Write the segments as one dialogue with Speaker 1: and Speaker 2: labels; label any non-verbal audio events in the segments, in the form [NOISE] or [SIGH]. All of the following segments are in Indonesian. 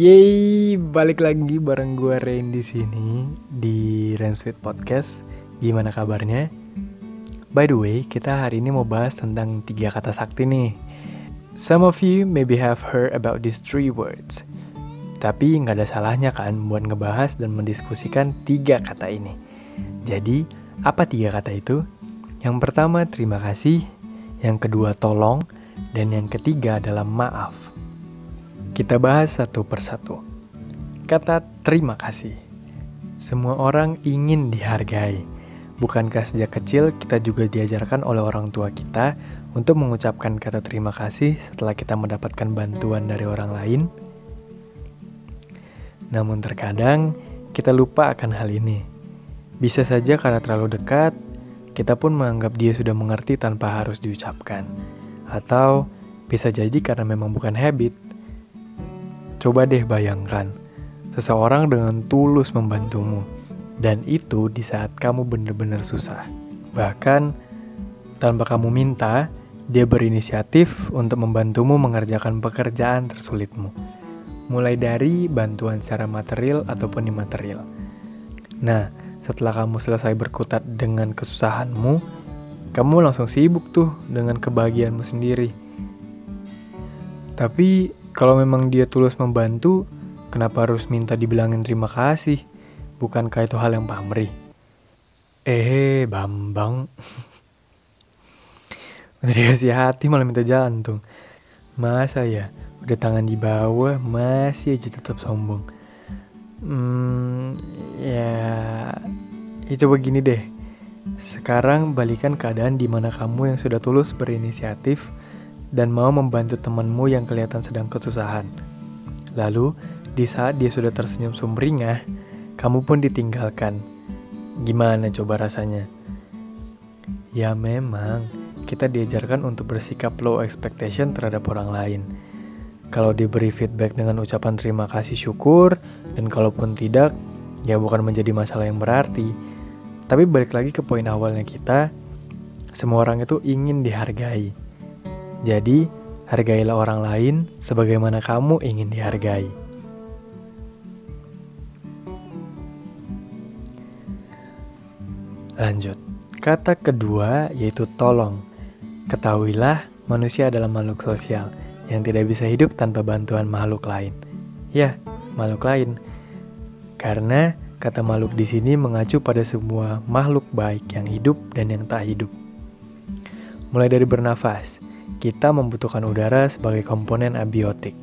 Speaker 1: Yeay, balik lagi bareng gue Rain di sini di Rain Sweet Podcast. Gimana kabarnya? By the way, kita hari ini mau bahas tentang tiga kata sakti nih. Some of you maybe have heard about these three words. Tapi nggak ada salahnya kan buat ngebahas dan mendiskusikan tiga kata ini. Jadi, apa tiga kata itu? Yang pertama, terima kasih. Yang kedua, tolong. Dan yang ketiga adalah maaf. Kita bahas satu persatu. Kata terima kasih. Semua orang ingin dihargai. Bukankah sejak kecil kita juga diajarkan oleh orang tua kita untuk mengucapkan kata terima kasih setelah kita mendapatkan bantuan dari orang lain? Namun terkadang kita lupa akan hal ini. Bisa saja karena terlalu dekat, kita pun menganggap dia sudah mengerti tanpa harus diucapkan. Atau bisa jadi karena memang bukan habit. Coba deh bayangkan, seseorang dengan tulus membantumu, dan itu di saat kamu benar-benar susah. Bahkan, tanpa kamu minta, dia berinisiatif untuk membantumu mengerjakan pekerjaan tersulitmu mulai dari bantuan secara material ataupun imaterial. Nah, setelah kamu selesai berkutat dengan kesusahanmu, kamu langsung sibuk tuh dengan kebahagiaanmu sendiri. Tapi kalau memang dia tulus membantu, kenapa harus minta dibilangin terima kasih? Bukankah itu hal yang pamrih? Eh, Bambang. [LAUGHS] Udah dikasih hati malah minta jantung. Masa ya? udah tangan di bawah masih aja tetap sombong hmm, ya ya begini deh sekarang balikan keadaan di mana kamu yang sudah tulus berinisiatif dan mau membantu temanmu yang kelihatan sedang kesusahan. Lalu, di saat dia sudah tersenyum sumringah, kamu pun ditinggalkan. Gimana coba rasanya? Ya memang, kita diajarkan untuk bersikap low expectation terhadap orang lain kalau diberi feedback dengan ucapan terima kasih syukur, dan kalaupun tidak, ya bukan menjadi masalah yang berarti. Tapi balik lagi ke poin awalnya kita, semua orang itu ingin dihargai. Jadi, hargailah orang lain sebagaimana kamu ingin dihargai. Lanjut, kata kedua yaitu tolong. Ketahuilah, manusia adalah makhluk sosial yang tidak bisa hidup tanpa bantuan makhluk lain. Ya, makhluk lain. Karena kata makhluk di sini mengacu pada semua makhluk baik yang hidup dan yang tak hidup. Mulai dari bernafas, kita membutuhkan udara sebagai komponen abiotik.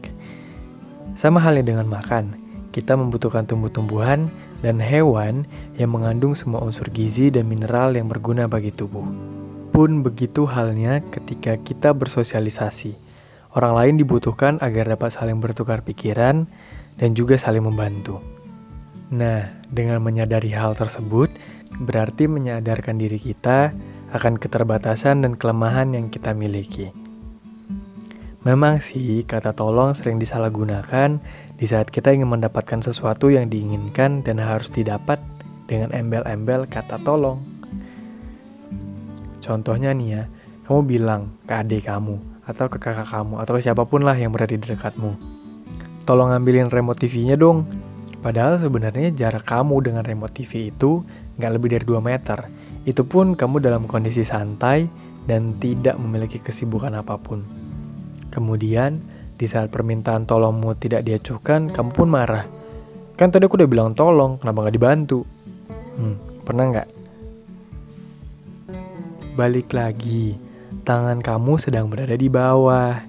Speaker 1: Sama halnya dengan makan, kita membutuhkan tumbuh-tumbuhan dan hewan yang mengandung semua unsur gizi dan mineral yang berguna bagi tubuh. Pun begitu halnya ketika kita bersosialisasi Orang lain dibutuhkan agar dapat saling bertukar pikiran dan juga saling membantu. Nah, dengan menyadari hal tersebut, berarti menyadarkan diri kita akan keterbatasan dan kelemahan yang kita miliki. Memang sih, kata tolong sering disalahgunakan di saat kita ingin mendapatkan sesuatu yang diinginkan dan harus didapat dengan embel-embel kata tolong. Contohnya nih ya, kamu bilang ke adik kamu, atau ke kakak kamu atau ke siapa pun lah yang berada di dekatmu. Tolong ambilin remote TV-nya dong. Padahal sebenarnya jarak kamu dengan remote TV itu nggak lebih dari 2 meter. Itu pun kamu dalam kondisi santai dan tidak memiliki kesibukan apa pun. Kemudian, di saat permintaan tolongmu tidak diacuhkan, kamu pun marah. Kan tadi aku udah bilang tolong, kenapa nggak dibantu? Hmm, pernah nggak? Balik lagi, tangan kamu sedang berada di bawah.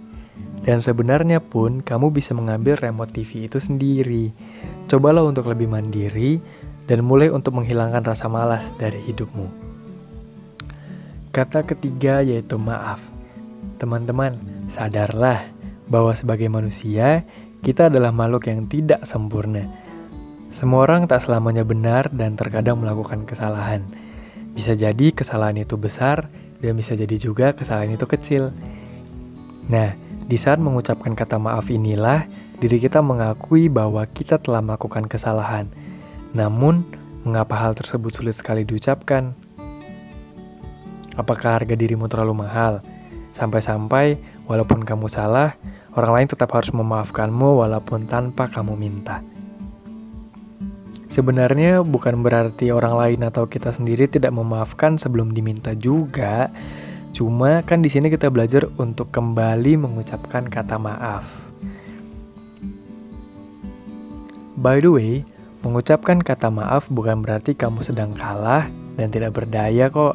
Speaker 1: Dan sebenarnya pun kamu bisa mengambil remote TV itu sendiri. Cobalah untuk lebih mandiri dan mulai untuk menghilangkan rasa malas dari hidupmu. Kata ketiga yaitu maaf. Teman-teman, sadarlah bahwa sebagai manusia, kita adalah makhluk yang tidak sempurna. Semua orang tak selamanya benar dan terkadang melakukan kesalahan. Bisa jadi kesalahan itu besar dan bisa jadi juga kesalahan itu kecil. Nah, di saat mengucapkan kata maaf inilah diri kita mengakui bahwa kita telah melakukan kesalahan. Namun, mengapa hal tersebut sulit sekali diucapkan? Apakah harga dirimu terlalu mahal? Sampai-sampai, walaupun kamu salah, Orang lain tetap harus memaafkanmu walaupun tanpa kamu minta. Sebenarnya bukan berarti orang lain atau kita sendiri tidak memaafkan sebelum diminta juga. Cuma kan di sini kita belajar untuk kembali mengucapkan kata maaf. By the way, mengucapkan kata maaf bukan berarti kamu sedang kalah dan tidak berdaya kok.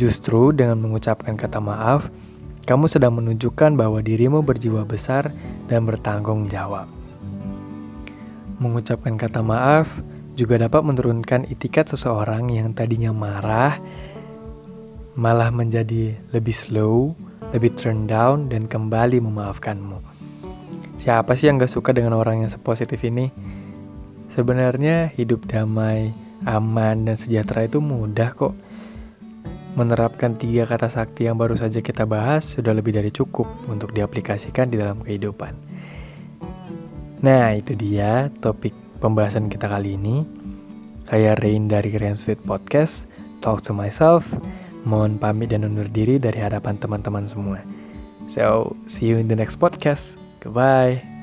Speaker 1: Justru dengan mengucapkan kata maaf, kamu sedang menunjukkan bahwa dirimu berjiwa besar dan bertanggung jawab. Mengucapkan kata maaf juga dapat menurunkan itikat seseorang yang tadinya marah, malah menjadi lebih slow, lebih turn down, dan kembali memaafkanmu. Siapa sih yang gak suka dengan orang yang sepositif ini? Sebenarnya hidup damai, aman, dan sejahtera itu mudah kok Menerapkan tiga kata sakti yang baru saja kita bahas sudah lebih dari cukup untuk diaplikasikan di dalam kehidupan. Nah, itu dia topik pembahasan kita kali ini. Saya Rain dari Sweet Podcast, Talk to Myself. Mohon pamit dan undur diri dari hadapan teman-teman semua. So, see you in the next podcast. Goodbye.